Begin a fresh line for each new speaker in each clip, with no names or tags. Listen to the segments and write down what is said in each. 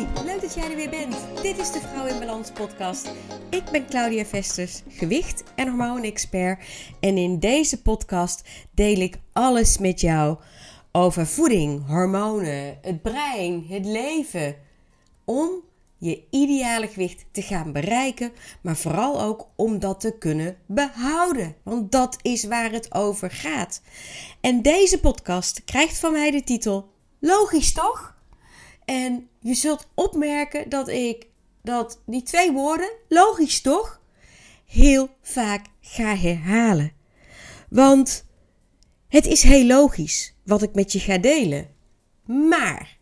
Leuk dat jij er weer bent. Dit is de Vrouw in Balans podcast. Ik ben Claudia Vesters, gewicht- en hormoonexpert. En in deze podcast deel ik alles met jou over voeding, hormonen, het brein, het leven. Om je ideale gewicht te gaan bereiken, maar vooral ook om dat te kunnen behouden. Want dat is waar het over gaat. En deze podcast krijgt van mij de titel Logisch toch? En je zult opmerken dat ik dat die twee woorden, logisch toch, heel vaak ga herhalen. Want het is heel logisch wat ik met je ga delen. Maar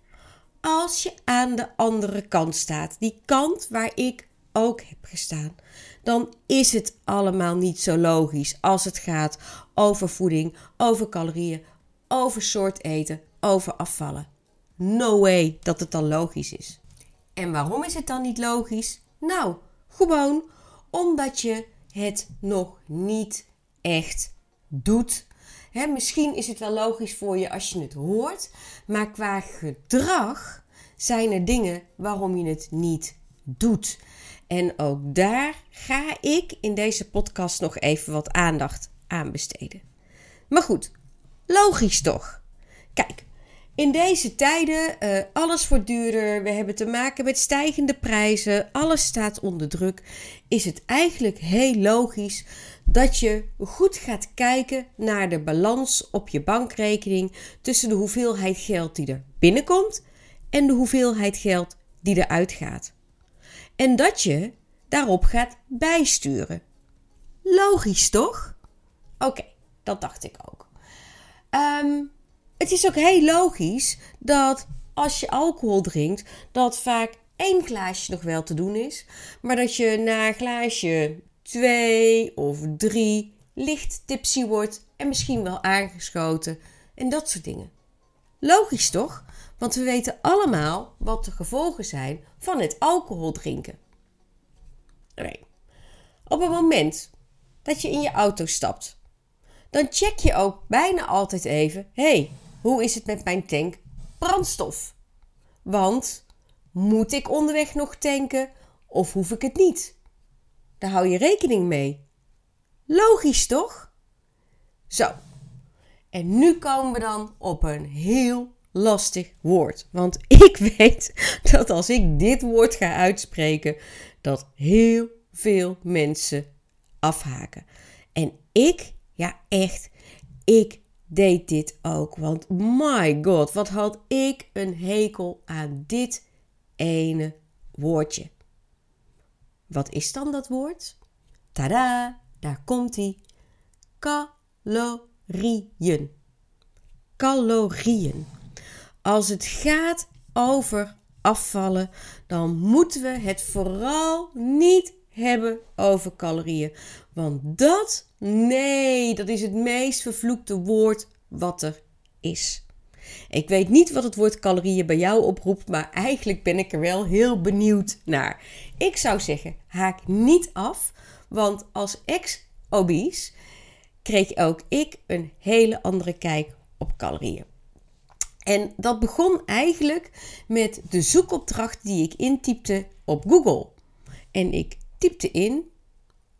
als je aan de andere kant staat, die kant waar ik ook heb gestaan, dan is het allemaal niet zo logisch als het gaat over voeding, over calorieën, over soort eten, over afvallen. No way dat het dan logisch is. En waarom is het dan niet logisch? Nou, gewoon omdat je het nog niet echt doet. misschien is het wel logisch voor je als je het hoort, maar qua gedrag zijn er dingen waarom je het niet doet. En ook daar ga ik in deze podcast nog even wat aandacht aan besteden. Maar goed, logisch toch? Kijk, in deze tijden, uh, alles wordt duurder, we hebben te maken met stijgende prijzen, alles staat onder druk, is het eigenlijk heel logisch dat je goed gaat kijken naar de balans op je bankrekening tussen de hoeveelheid geld die er binnenkomt en de hoeveelheid geld die eruit gaat. En dat je daarop gaat bijsturen. Logisch toch? Oké, dat dacht ik ook. Um, het is ook heel logisch dat als je alcohol drinkt, dat vaak één glaasje nog wel te doen is, maar dat je na glaasje twee of drie licht tipsy wordt en misschien wel aangeschoten en dat soort dingen. Logisch toch? Want we weten allemaal wat de gevolgen zijn van het alcohol drinken. Nee. Op het moment dat je in je auto stapt, dan check je ook bijna altijd even: hey, hoe is het met mijn tank brandstof? Want moet ik onderweg nog tanken of hoef ik het niet? Daar hou je rekening mee. Logisch toch? Zo. En nu komen we dan op een heel lastig woord. Want ik weet dat als ik dit woord ga uitspreken, dat heel veel mensen afhaken. En ik, ja echt, ik deed dit ook. Want my god, wat had ik een hekel aan dit ene woordje. Wat is dan dat woord? Tada, daar komt ie. Calorieën. Calorieën. Als het gaat over afvallen, dan moeten we het vooral niet hebben over calorieën. Want dat, nee, dat is het meest vervloekte woord wat er is. Ik weet niet wat het woord calorieën bij jou oproept, maar eigenlijk ben ik er wel heel benieuwd naar. Ik zou zeggen, haak niet af, want als ex-obese kreeg ook ik een hele andere kijk op calorieën. En dat begon eigenlijk met de zoekopdracht die ik intypte op Google. En ik typte in: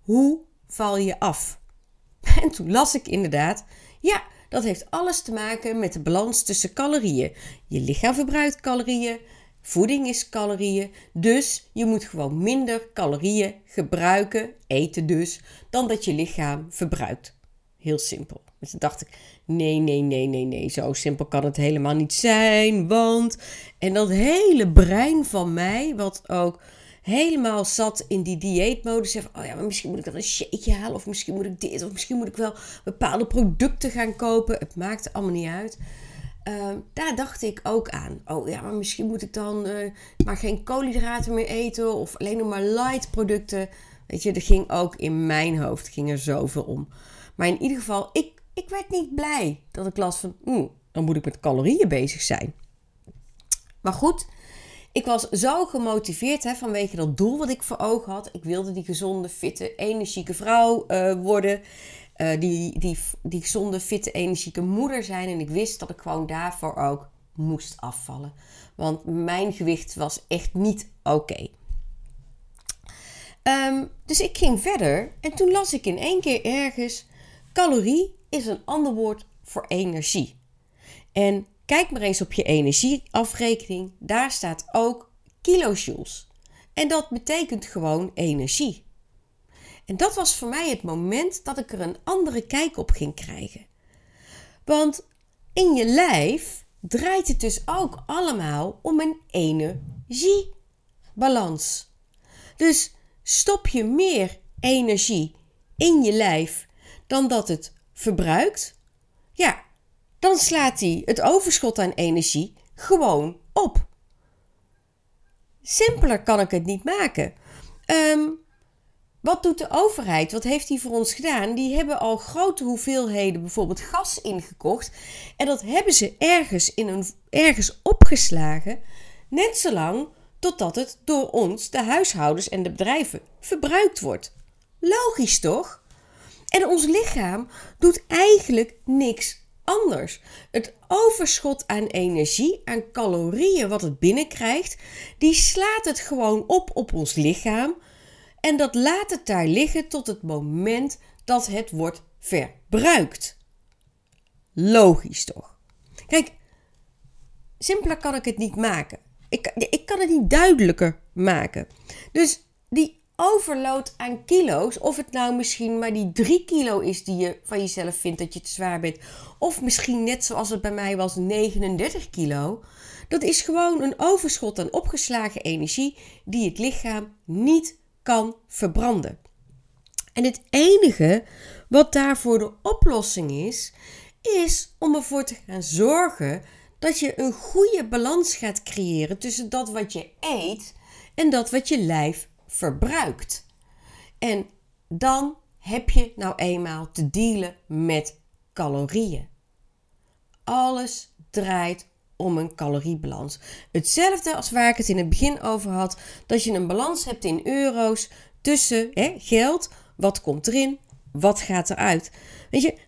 hoe val je af? En toen las ik inderdaad: ja, dat heeft alles te maken met de balans tussen calorieën. Je lichaam verbruikt calorieën, voeding is calorieën, dus je moet gewoon minder calorieën gebruiken, eten dus, dan dat je lichaam verbruikt. Heel simpel. Dus toen dacht ik: nee, nee, nee, nee, nee, zo simpel kan het helemaal niet zijn. Want, en dat hele brein van mij, wat ook helemaal zat in die dieetmodus. Van, oh ja, maar misschien moet ik dan een shakeje halen. Of misschien moet ik dit. Of misschien moet ik wel bepaalde producten gaan kopen. Het maakt allemaal niet uit. Ehm, daar dacht ik ook aan. Oh ja, maar misschien moet ik dan uh, maar geen koolhydraten meer eten. Of alleen nog maar light producten. Weet je, er ging ook in mijn hoofd ging er zoveel om. Maar in ieder geval, ik, ik werd niet blij dat ik las van... Mm, dan moet ik met calorieën bezig zijn. Maar goed, ik was zo gemotiveerd hè, vanwege dat doel wat ik voor ogen had. Ik wilde die gezonde, fitte, energieke vrouw uh, worden. Uh, die, die, die gezonde, fitte, energieke moeder zijn. En ik wist dat ik gewoon daarvoor ook moest afvallen. Want mijn gewicht was echt niet oké. Ehm, dus ik ging verder en toen las ik in één keer ergens: calorie is een ander woord voor energie. En kijk maar eens op je energieafrekening, daar staat ook kilojoules. En dat betekent gewoon energie. En dat was voor mij het moment dat ik er een andere kijk op ging krijgen. Want in je lijf draait het dus ook allemaal om een energiebalans. Dus stop je meer energie in je lijf dan dat het verbruikt, ja, dan slaat hij het overschot aan energie gewoon op. Simpeler kan ik het niet maken. Um, wat doet de overheid? Wat heeft die voor ons gedaan? Die hebben al grote hoeveelheden bijvoorbeeld gas ingekocht. En dat hebben ze ergens, in een, ergens opgeslagen. Net zolang totdat het door ons, de huishoudens en de bedrijven, verbruikt wordt. Logisch toch? En ons lichaam doet eigenlijk niks anders. Het overschot aan energie, aan calorieën wat het binnenkrijgt, die slaat het gewoon op op ons lichaam en dat laat het daar liggen tot het moment dat het wordt verbruikt. Logisch toch? Kijk, simpeler kan ik het niet maken. Ik, ik kan het niet duidelijker maken. Dus die overload aan kilo's, of het nou misschien maar die 3 kilo is die je van jezelf vindt dat je te zwaar bent, of misschien net zoals het bij mij was 39 kilo, dat is gewoon een overschot aan opgeslagen energie die het lichaam niet kan verbranden. En het enige wat daarvoor de oplossing is, is om ervoor te gaan zorgen dat je een goede balans gaat creëren tussen dat wat je eet en dat wat je lijf verbruikt. En dan heb je nou eenmaal te dealen met calorieën. Alles draait om een caloriebalans. Hetzelfde als waar ik het in het begin over had, dat je een balans hebt in euro's tussen hè, geld, wat komt erin, wat gaat eruit. Weet je,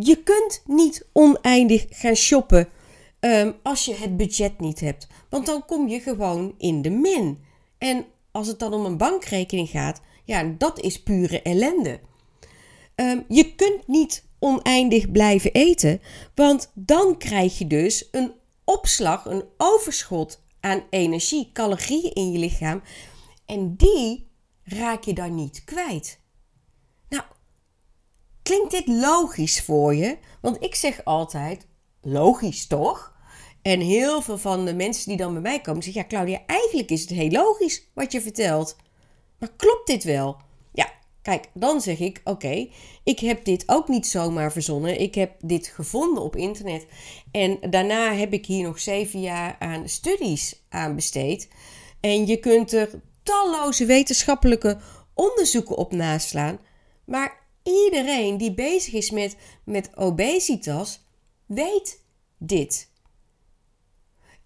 je kunt niet oneindig gaan shoppen um, als je het budget niet hebt, want dan kom je gewoon in de min. En als het dan om een bankrekening gaat, ja, dat is pure ellende. Um, je kunt niet oneindig blijven eten. Want dan krijg je dus een opslag, een overschot aan energie, calorieën in je lichaam. En die raak je dan niet kwijt. Nou, klinkt dit logisch voor je? Want ik zeg altijd: logisch toch? En heel veel van de mensen die dan bij mij komen zeggen: Ja, Claudia, eigenlijk is het heel logisch wat je vertelt. Maar klopt dit wel? Kijk, dan zeg ik: oké, ik heb dit ook niet zomaar verzonnen. Ik heb dit gevonden op internet. En daarna heb ik hier nog zeven jaar aan studies aan besteed. En je kunt er talloze wetenschappelijke onderzoeken op naslaan. Maar iedereen die bezig is met, met obesitas, weet dit.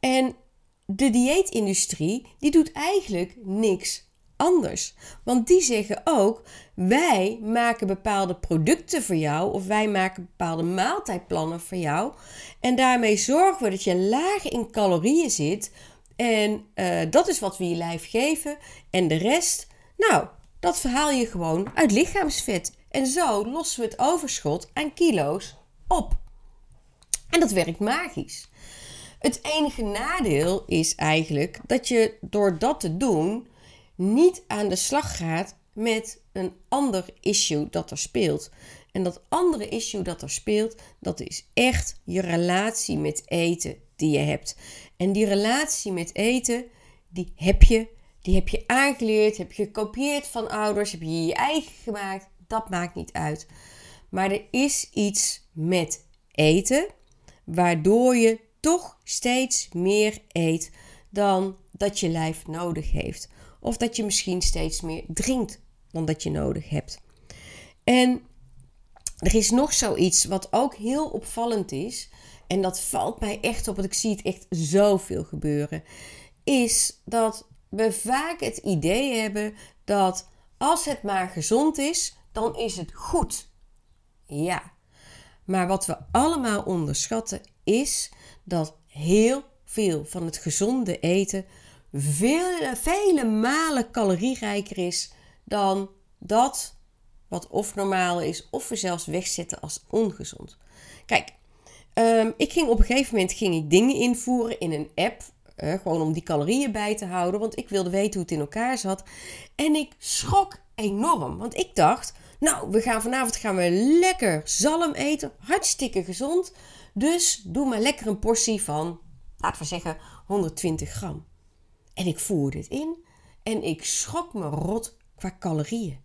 En de dieetindustrie die doet eigenlijk niks anders. Want die zeggen ook: wij maken bepaalde producten voor jou of wij maken bepaalde maaltijdplannen voor jou. En daarmee zorgen we dat je laag in calorieën zit. En uh, dat is wat we je lijf geven. En de rest, nou, dat verhaal je gewoon uit lichaamsvet. En zo lossen we het overschot aan kilo's op. En dat werkt magisch. Het enige nadeel is eigenlijk dat je door dat te doen niet aan de slag gaat met een ander issue dat er speelt. En dat andere issue dat er speelt, dat is echt je relatie met eten die je hebt. En die relatie met eten, die heb je, die heb je aangeleerd, heb je gekopieerd van ouders, heb je je eigen gemaakt. Dat maakt niet uit. Maar er is iets met eten, waardoor je toch steeds meer eet dan dat je lijf nodig heeft. Of dat je misschien steeds meer drinkt dan dat je nodig hebt. En er is nog zoiets wat ook heel opvallend is. En dat valt mij echt op, want ik zie het echt zoveel gebeuren. Is dat we vaak het idee hebben dat als het maar gezond is, dan is het goed. Ja, maar wat we allemaal onderschatten is dat heel veel van het gezonde eten vele, vele malen calorierijker is dan dat wat of normaal is, of we zelfs wegzetten als ongezond. Kijk, ehm, ik ging op een gegeven moment ging ik dingen invoeren in een app. Gewoon om die calorieën bij te houden. Want ik wilde weten hoe het in elkaar zat. En ik schrok enorm. Want ik dacht, nou, we gaan vanavond gaan we lekker zalm eten. Hartstikke gezond. Dus doe maar lekker een portie van, laten we zeggen, 120 gram. En ik voer dit in. En ik schrok me rot qua calorieën.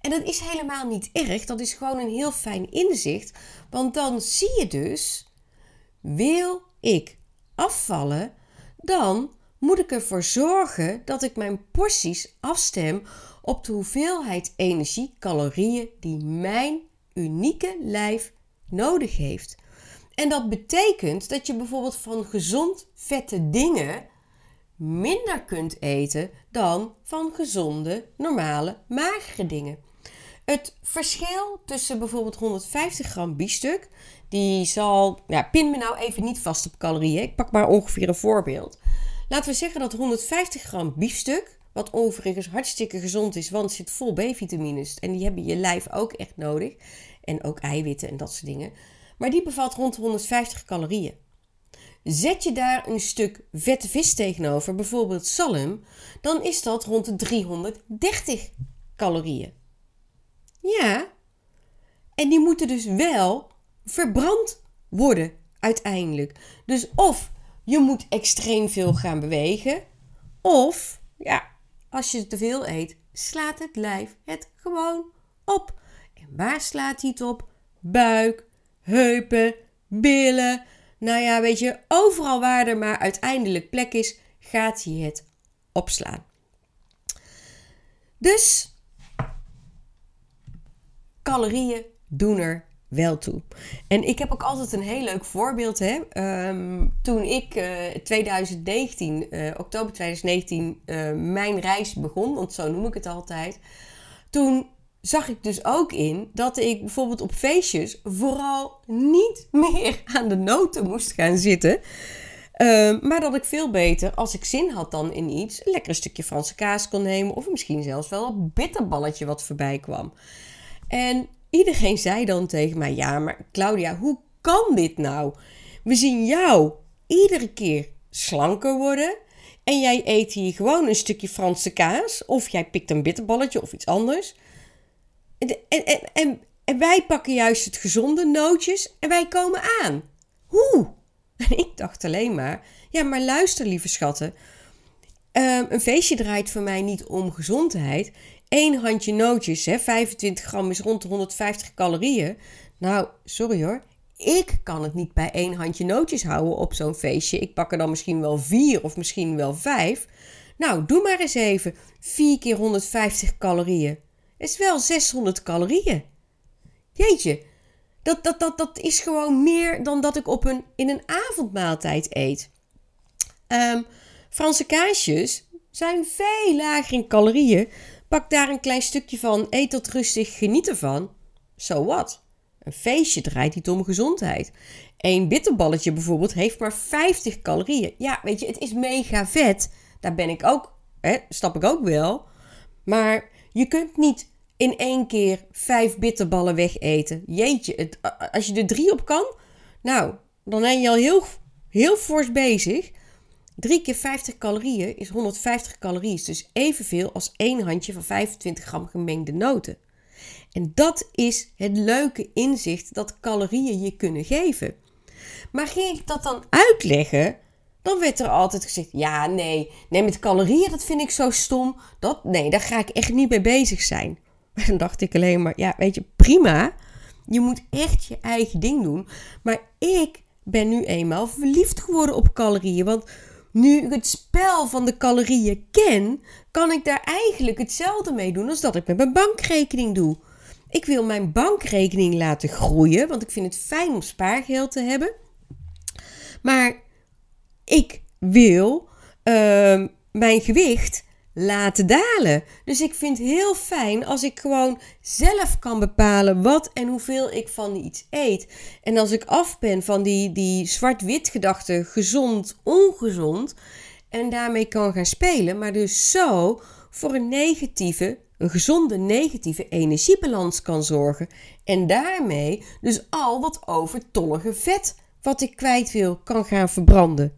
En dat is helemaal niet erg. Dat is gewoon een heel fijn inzicht. Want dan zie je dus, wil ik afvallen, dan moet ik ervoor zorgen dat ik mijn porties afstem op de hoeveelheid energie, calorieën die mijn unieke lijf nodig heeft. En dat betekent dat je bijvoorbeeld van gezond vette dingen minder kunt eten dan van gezonde, normale, magere dingen. Het verschil tussen bijvoorbeeld 150 gram biefstuk, die zal, ja, pin me nou even niet vast op calorieën. Ik pak maar ongeveer een voorbeeld. Laten we zeggen dat 150 gram biefstuk, wat overigens hartstikke gezond is, want zit vol B-vitamines en die hebben je lijf ook echt nodig. En ook eiwitten en dat soort dingen. Maar die bevat rond 150 calorieën. Zet je daar een stuk vette vis tegenover, bijvoorbeeld zalm, dan is dat rond de 330 calorieën. Ja, en die moeten dus wel verbrand worden uiteindelijk. Dus of je moet extreem veel gaan bewegen, of ja, als je te veel eet, slaat het lijf het gewoon op. En waar slaat hij het op? Buik, heupen, billen. Nou ja, weet je, overal waar er maar uiteindelijk plek is, gaat hij het opslaan. Dus calorieën doen er wel toe. En ik heb ook altijd een heel leuk voorbeeld. Hè? Ehm, toen ik uh, 2019, uh, oktober 2019, uh, mijn reis begon, want zo noem ik het altijd. Toen zag ik dus ook in dat ik bijvoorbeeld op feestjes vooral niet meer aan de noten moest gaan zitten. Ehm, maar dat ik veel beter, als ik zin had dan in iets, een lekker stukje Franse kaas kon nemen. Of misschien zelfs wel een bitterballetje wat voorbij kwam. En iedereen zei dan tegen mij: Ja, maar Claudia, hoe kan dit nou? We zien jou iedere keer slanker worden. En jij eet hier gewoon een stukje Franse kaas. Of jij pikt een bitterballetje of iets anders. En, en, en, wij pakken juist het gezonde nootjes en wij komen aan. Hoe? En ik dacht alleen maar: Ja, maar luister, lieve schatten. Um, een feestje draait voor mij niet om gezondheid. Eén handje nootjes, hè, 25 gram is rond de 150 calorieën. Nou, sorry hoor. Ik kan het niet bij één handje nootjes houden op zo'n feestje. Ik pak er dan misschien wel vier of misschien wel vijf. Nou, doe maar eens even. 4 keer 150 calorieën. Is wel 600 calorieën. Jeetje, dat, dat, dat, dat is gewoon meer dan dat ik op een, in een avondmaaltijd eet. Um, Franse kaasjes zijn veel lager in calorieën Pak daar een klein stukje van, eet dat rustig, geniet ervan. Zo so wat? Een feestje draait niet om gezondheid. Een bitterballetje bijvoorbeeld heeft maar 50 calorieën. Ja, weet je, het is mega vet. Daar ben ik ook, hè, stap ik ook wel. Maar je kunt niet in één keer vijf bitterballen wegeten. Jeetje, het, als je er drie op kan, nou, dan ben je al heel, heel fors bezig. 3 keer 50 calorieën is 150 calorieën, dus evenveel als één handje van 25 gram gemengde noten. En dat is het leuke inzicht dat calorieën je kunnen geven. Maar ging ik dat dan uitleggen, dan werd er altijd gezegd: ja, nee, nee, met calorieën, dat vind ik zo stom. Dat, nee, daar ga ik echt niet mee bezig zijn. Maar dan dacht ik alleen maar: ja, weet je, prima. Je moet echt je eigen ding doen. Maar ik ben nu eenmaal verliefd geworden op calorieën. Want nu ik het spel van de calorieën ken, kan ik daar eigenlijk hetzelfde mee doen als dat ik met mijn bankrekening doe. Ik wil mijn bankrekening laten groeien, want ik vind het fijn om spaargeld te hebben. Maar ik wil uh, mijn gewicht laten dalen. Dus ik vind het heel fijn als ik gewoon zelf kan bepalen wat en hoeveel ik van iets eet. En als ik af ben van die, die zwart-wit gedachte, gezond, ongezond, en daarmee kan gaan spelen, maar dus zo voor een negatieve, een gezonde negatieve energiebalans kan zorgen. En daarmee dus al wat overtollige vet wat ik kwijt wil kan gaan verbranden.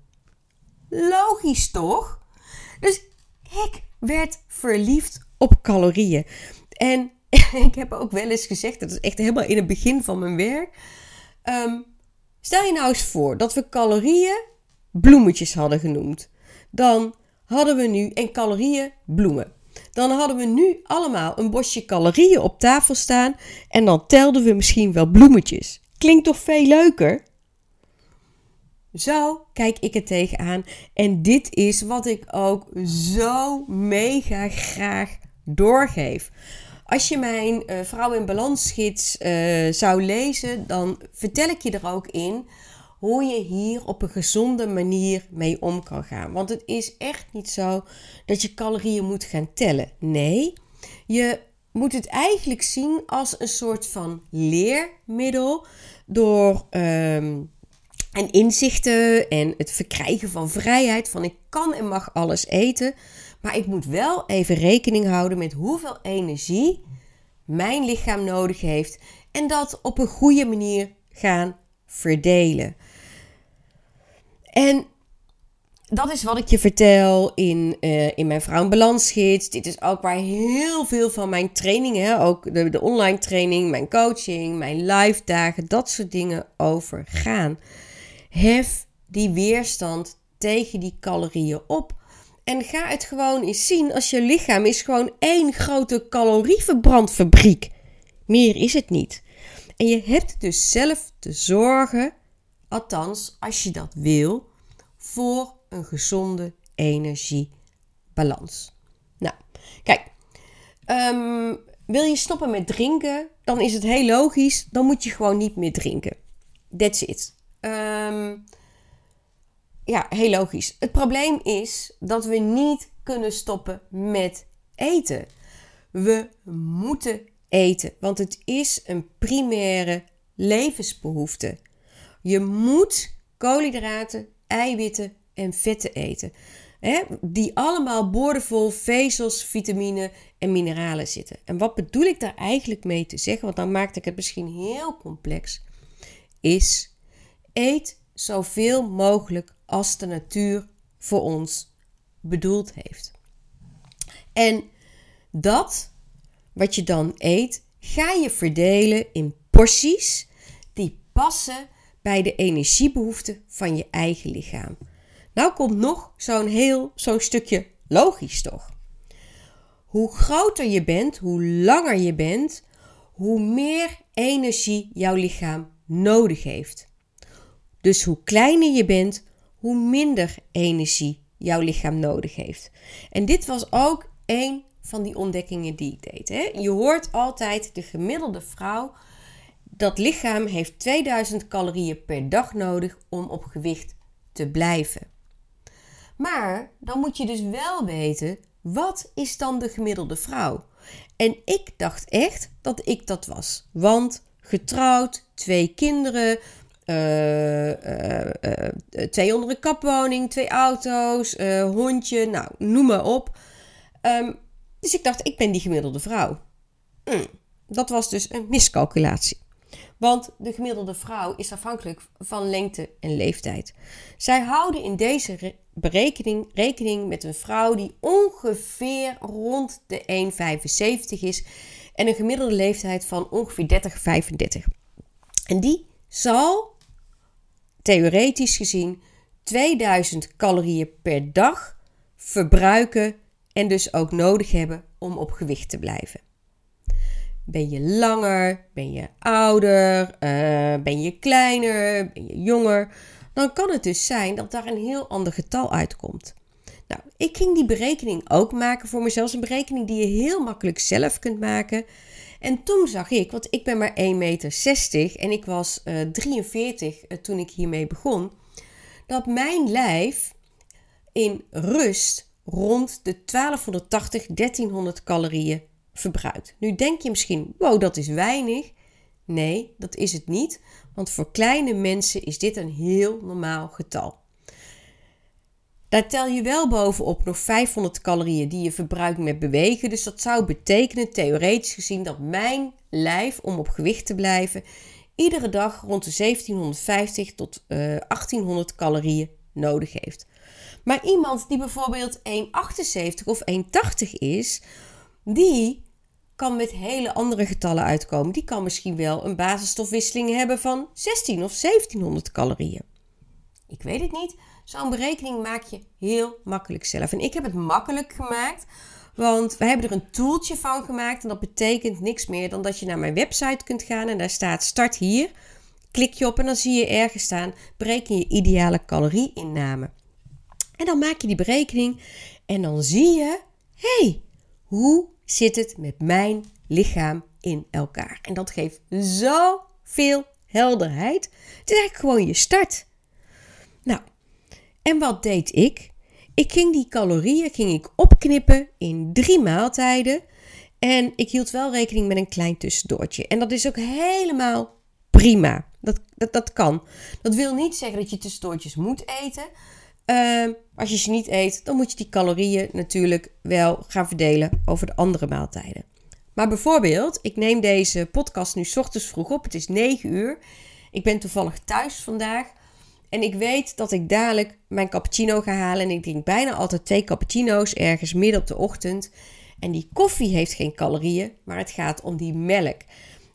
Logisch toch? Dus ik werd verliefd op calorieën. En ik heb ook wel eens gezegd, dat is echt helemaal in het begin van mijn werk. Ehm, stel je nou eens voor dat we calorieën bloemetjes hadden genoemd. Dan hadden we nu, en calorieën bloemen. Dan hadden we nu allemaal een bosje calorieën op tafel staan en dan telden we misschien wel bloemetjes. Klinkt toch veel leuker? Zo kijk ik er tegenaan. En dit is wat ik ook zo mega graag doorgeef. Als je mijn uh, Vrouw in Balans uh, zou lezen, dan vertel ik je er ook in hoe je hier op een gezonde manier mee om kan gaan. Want het is echt niet zo dat je calorieën moet gaan tellen. Nee, je moet het eigenlijk zien als een soort van leermiddel door. Um, en inzichten en het verkrijgen van vrijheid. Van ik kan en mag alles eten. Maar ik moet wel even rekening houden met hoeveel energie mijn lichaam nodig heeft. En dat op een goede manier gaan verdelen. En dat is wat ik je vertel in, uh, in mijn Vrouwenbalansgids. Dit is ook waar heel veel van mijn trainingen, ook de, de online training, mijn coaching, mijn live dagen, dat soort dingen over gaan. Hef die weerstand tegen die calorieën op. En ga het gewoon eens zien als je lichaam is gewoon één grote calorieverbrandfabriek. Meer is het niet. En je hebt dus zelf te zorgen, althans als je dat wil, voor een gezonde energiebalans. Nou, kijk, um, wil je stoppen met drinken, dan is het heel logisch, dan moet je gewoon niet meer drinken. That's it. Um, ja, heel logisch. Het probleem is dat we niet kunnen stoppen met eten. We moeten eten, want het is een primaire levensbehoefte. Je moet koolhydraten, eiwitten en vetten eten. Hè, die allemaal boordevol vezels, vitamine en mineralen zitten. En wat bedoel ik daar eigenlijk mee te zeggen? Want dan maakte ik het misschien heel complex. Is eet zoveel mogelijk als de natuur voor ons bedoeld heeft. En dat wat je dan eet, ga je verdelen in porties die passen bij de energiebehoeften van je eigen lichaam. Nou komt nog zo'n heel zo'n stukje logisch toch? Hoe groter je bent, hoe langer je bent, hoe meer energie jouw lichaam nodig heeft. Dus hoe kleiner je bent, hoe minder energie jouw lichaam nodig heeft. En dit was ook een van die ontdekkingen die ik deed. Hè? Je hoort altijd de gemiddelde vrouw. Dat lichaam heeft 2000 calorieën per dag nodig om op gewicht te blijven. Maar dan moet je dus wel weten, wat is dan de gemiddelde vrouw? En ik dacht echt dat ik dat was. Want getrouwd, twee kinderen, uh, twee onder een kapwoning, twee auto's, hondje, nou, noem maar op. Ehm, dus ik dacht, ik ben die gemiddelde vrouw. Mm, dat was dus een miscalculatie. Want de gemiddelde vrouw is afhankelijk van lengte en leeftijd. Zij houden in deze berekening rekening met een vrouw die ongeveer rond de 1,75 is en een gemiddelde leeftijd van ongeveer 30, 35. En die zal theoretisch gezien 2000 calorieën per dag verbruiken en dus ook nodig hebben om op gewicht te blijven. Ben je langer, ben je ouder, uh, ben je kleiner, ben je jonger, dan kan het dus zijn dat daar een heel ander getal uitkomt. Nou, ik ging die berekening ook maken voor mezelf. Een berekening die je heel makkelijk zelf kunt maken. En toen zag ik, want ik ben maar 1,60 meter en ik was uh, 43 uh, toen ik hiermee begon, dat mijn lijf in rust rond de 1280, 1300 calorieën verbruikt. Nu denk je misschien, wow, dat is weinig. Nee, dat is het niet, want voor kleine mensen is dit een heel normaal getal. Daar tel je wel bovenop nog 500 calorieën die je verbruikt met bewegen. Dus dat zou betekenen, theoretisch gezien, dat mijn lijf, om op gewicht te blijven, iedere dag rond de 1750 tot uh, eh, 1800 calorieën nodig heeft. Maar iemand die bijvoorbeeld 1,78 of 1,80 is, die kan met hele andere getallen uitkomen. Die kan misschien wel een basisstofwisseling hebben van 16 of 1700 calorieën. Ik weet het niet. Zo'n berekening maak je heel makkelijk zelf. En ik heb het makkelijk gemaakt, want wij hebben er een tooltje van gemaakt. En dat betekent niks meer dan dat je naar mijn website kunt gaan en daar staat start hier. Klik je op en dan zie je ergens staan bereken je ideale calorieinname. En dan maak je die berekening en dan zie je, hey, hoe zit het met mijn lichaam in elkaar? En dat geeft zoveel helderheid. Het is eigenlijk gewoon je start. En wat deed ik? Ik ging die calorieën ging ik opknippen in drie maaltijden. En ik hield wel rekening met een klein tussendoortje. En dat is ook helemaal prima. Dat, dat, dat kan. Dat wil niet zeggen dat je tussendoortjes moet eten. Uh, als je ze niet eet, dan moet je die calorieën natuurlijk wel gaan verdelen over de andere maaltijden. Maar bijvoorbeeld, ik neem deze podcast nu ochtends vroeg op. Het is 9 uur. Ik ben toevallig thuis vandaag. En ik weet dat ik dadelijk mijn cappuccino ga halen. En ik drink bijna altijd twee cappuccino's ergens midden op de ochtend. En die koffie heeft geen calorieën, maar het gaat om die melk.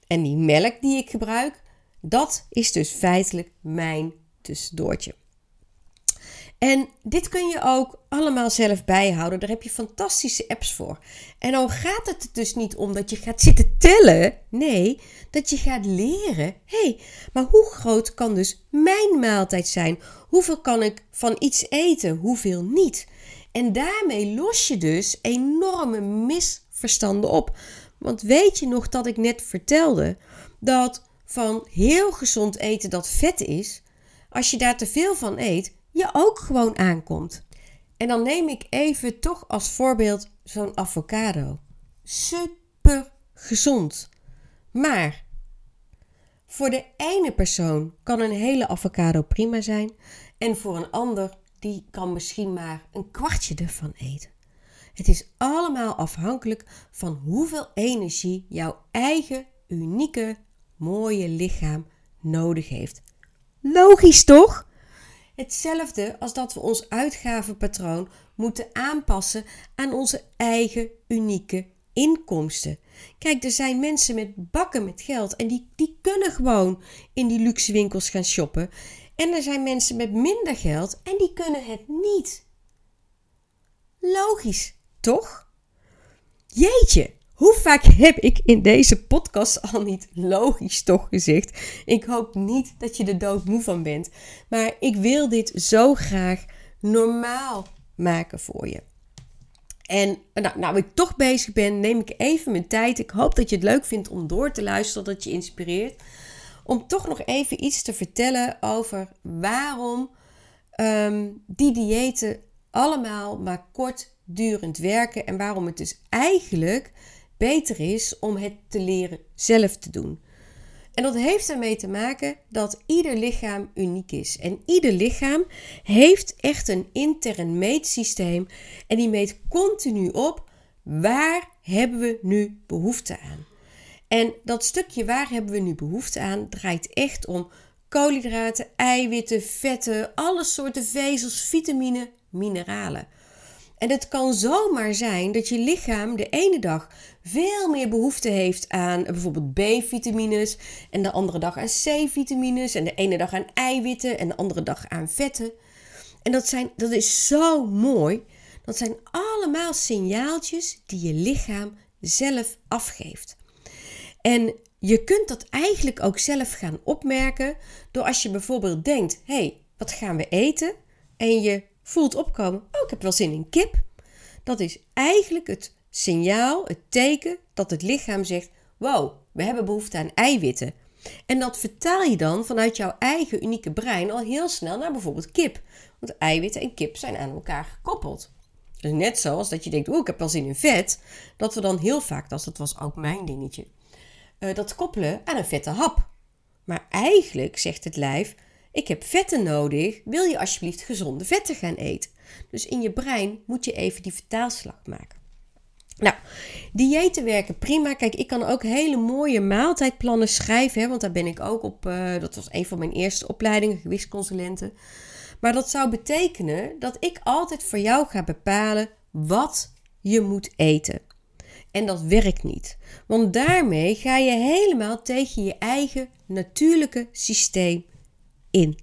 En die melk die ik gebruik, dat is dus feitelijk mijn tussendoortje. En dit kun je ook allemaal zelf bijhouden. Daar heb je fantastische apps voor. En dan gaat het dus niet om dat je gaat zitten tellen. Nee, dat je gaat leren. Hé, hey, maar hoe groot kan dus mijn maaltijd zijn? Hoeveel kan ik van iets eten? Hoeveel niet? En daarmee los je dus enorme misverstanden op. Want weet je nog dat ik net vertelde dat van heel gezond eten dat vet is, als je daar te veel van eet, je ook gewoon aankomt. En dan neem ik even toch als voorbeeld zo'n avocado. Super gezond. Maar voor de ene persoon kan een hele avocado prima zijn. En voor een ander, die kan misschien maar een kwartje ervan eten. Het is allemaal afhankelijk van hoeveel energie jouw eigen unieke, mooie lichaam nodig heeft. Logisch toch? Hetzelfde als dat we ons uitgavenpatroon moeten aanpassen aan onze eigen unieke inkomsten. Kijk, er zijn mensen met bakken met geld en die, die kunnen gewoon in die luxe winkels gaan shoppen. En er zijn mensen met minder geld en die kunnen het niet. Logisch, toch? Jeetje, hoe vaak heb ik in deze podcast al niet logisch toch gezegd? Ik hoop niet dat je er doodmoe van bent. Maar ik wil dit zo graag normaal maken voor je. En nou, nou ik toch bezig ben, neem ik even mijn tijd. Ik hoop dat je het leuk vindt om door te luisteren, dat je inspireert. Om toch nog even iets te vertellen over waarom ehm, die diëten allemaal maar kortdurend werken. En waarom het dus eigenlijk beter is om het te leren zelf te doen. En dat heeft ermee te maken dat ieder lichaam uniek is. En ieder lichaam heeft echt een intern meetsysteem. En die meet continu op waar hebben we nu behoefte aan. En dat stukje waar hebben we nu behoefte aan draait echt om koolhydraten, eiwitten, vetten, alle soorten vezels, vitamine, mineralen. En het kan zomaar zijn dat je lichaam de ene dag veel meer behoefte heeft aan bijvoorbeeld B-vitamines en de andere dag aan C-vitamines en de ene dag aan eiwitten en de andere dag aan vetten. En dat, zijn, dat is zo mooi. Dat zijn allemaal signaaltjes die je lichaam zelf afgeeft. En je kunt dat eigenlijk ook zelf gaan opmerken door als je bijvoorbeeld denkt: hé, hey, wat gaan we eten? En je voelt opkomen: oh, ik heb wel zin in kip. Dat is eigenlijk het signaal, het teken dat het lichaam zegt: wow, we hebben behoefte aan eiwitten. En dat vertaal je dan vanuit jouw eigen unieke brein al heel snel naar bijvoorbeeld kip. Want eiwitten en kip zijn aan elkaar gekoppeld. Dus net zoals dat je denkt, oeh, ik heb wel zin in vet. Dat we dan heel vaak, dat was ook mijn dingetje, uh, dat koppelen aan een vette hap. Maar eigenlijk zegt het lijf, ik heb vetten nodig, wil je alsjeblieft gezonde vetten gaan eten? Dus in je brein moet je even die vertaalslag maken. Nou, diëten werken prima. Kijk, ik kan ook hele mooie maaltijdplannen schrijven, hè, want daar ben ik ook op. Uh, dat was een van mijn eerste opleidingen, gewichtsconsulenten. Maar dat zou betekenen dat ik altijd voor jou ga bepalen wat je moet eten. En dat werkt niet. Want daarmee ga je helemaal tegen je eigen natuurlijke systeem in.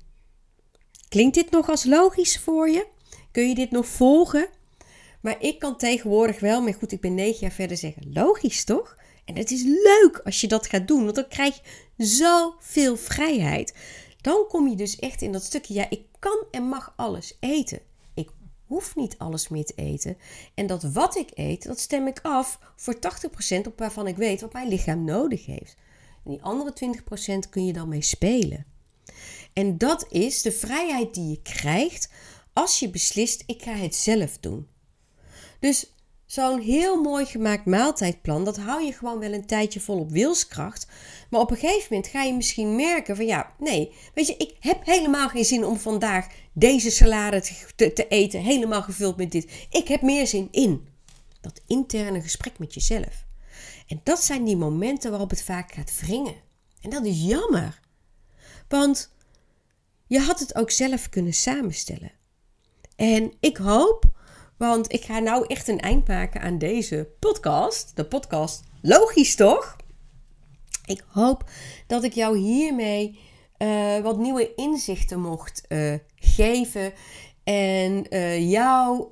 Klinkt dit nog als logisch voor je? Kun je dit nog volgen? Maar ik kan tegenwoordig wel, maar goed, ik ben negen jaar verder zeggen, logisch toch? En het is leuk als je dat gaat doen, want dan krijg je zoveel vrijheid. Dan kom je dus echt in dat stukje, ja, ik kan en mag alles eten. Ik hoef niet alles meer te eten. En dat wat ik eet, dat stem ik af voor 80% op waarvan ik weet wat mijn lichaam nodig heeft. En die andere 20% kun je dan mee spelen. En dat is de vrijheid die je krijgt als je beslist, ik ga het zelf doen. Dus zo'n heel mooi gemaakt maaltijdplan, dat hou je gewoon wel een tijdje vol op wilskracht. Maar op een gegeven moment ga je misschien merken van ja, nee, weet je, ik heb helemaal geen zin om vandaag deze salade te, te eten, helemaal gevuld met dit. Ik heb meer zin in dat interne gesprek met jezelf. En dat zijn die momenten waarop het vaak gaat wringen. En dat is jammer. Want je had het ook zelf kunnen samenstellen. En ik hoop, want ik ga nou echt een eind maken aan deze podcast. De podcast Logisch toch? Ik hoop dat ik jou hiermee uh, wat nieuwe inzichten mocht uh, geven. En uh, jou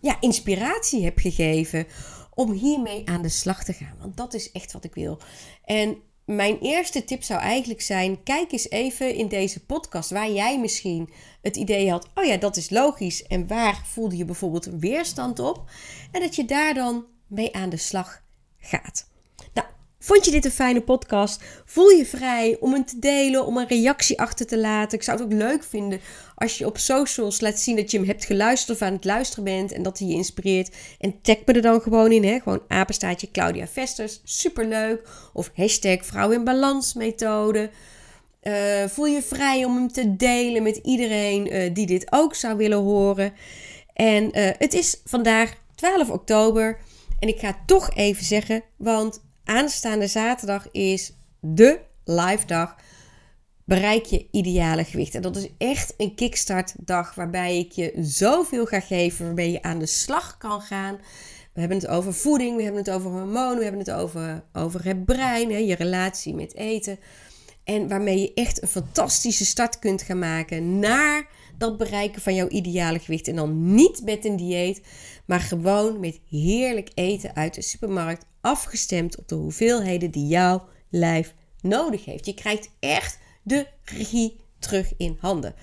ja, inspiratie heb gegeven om hiermee aan de slag te gaan. Want dat is echt wat ik wil. En mijn eerste tip zou eigenlijk zijn: kijk eens even in deze podcast waar jij misschien het idee had: oh ja, dat is logisch. En waar voelde je bijvoorbeeld weerstand op? En dat je daar dan mee aan de slag gaat. Vond je dit een fijne podcast? Voel je vrij om hem te delen, om een reactie achter te laten. Ik zou het ook leuk vinden als je op socials laat zien dat je hem hebt geluisterd of aan het luisteren bent en dat hij je inspireert. En tag me er dan gewoon in, hè? gewoon apenstaatje Claudia Vesters, superleuk. Of hashtag vrouw in balans methode. Uh, voel je vrij om hem te delen met iedereen uh, die dit ook zou willen horen. En uh, het is vandaag 12 oktober. En ik ga toch even zeggen, want aanstaande zaterdag is de live dag bereik je ideale gewicht. En dat is echt een kickstart-dag waarbij ik je zoveel ga geven, waarbij je aan de slag kan gaan. We hebben het over voeding, we hebben het over hormonen, we hebben het over, over het brein, hè, je relatie met eten. En waarmee je echt een fantastische start kunt gaan maken naar dat bereiken van jouw ideale gewicht. En dan niet met een dieet, maar gewoon met heerlijk eten uit de supermarkt, afgestemd op de hoeveelheden die jouw lijf nodig heeft. Je krijgt echt de regie terug in handen.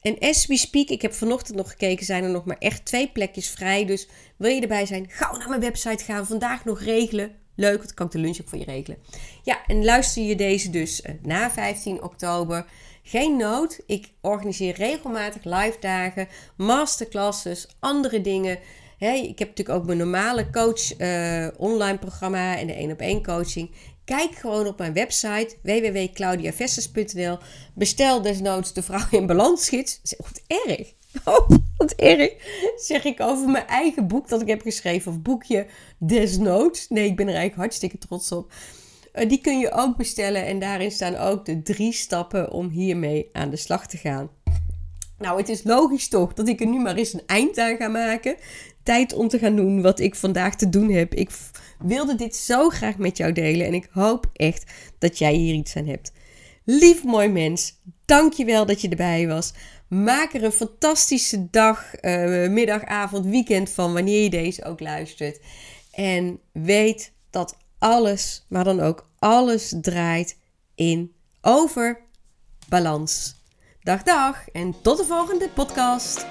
En as we speak, ik heb vanochtend nog gekeken, zijn er nog maar echt twee plekjes vrij. Dus wil je erbij zijn, gauw naar mijn website gaan. Vandaag nog regelen. Leuk, want kan ik de lunch ook voor je regelen. Ja, en luister je deze dus eh, na 15 oktober. Geen nood, ik organiseer regelmatig live dagen, masterclasses, andere dingen. ik heb natuurlijk ook mijn normale coach uh, online programma en de 1 op 1 coaching. Kijk gewoon op mijn website www.claudiavesters.nl. Bestel desnoods de vrouw in balansgids. Wat erg. Oh, wat erg. Zeg ik over mijn eigen boek dat ik heb geschreven. Of boekje desnoods. Nee, ik ben er eigenlijk hartstikke trots op. Uh, die kun je ook bestellen. En daarin staan ook de drie stappen om hiermee aan de slag te gaan. Nou, het is logisch toch dat ik er nu maar eens een eind aan ga maken. Tijd om te gaan doen wat ik vandaag te doen heb. Ik wilde dit zo graag met jou delen en ik hoop echt dat jij hier iets aan hebt. Lief mooi mens, dankjewel dat je erbij was. Maak er een fantastische dag, uh, middag, avond, weekend van wanneer je deze ook luistert. En weet dat alles, maar dan ook alles draait in over balans. Dag dag en tot de volgende podcast.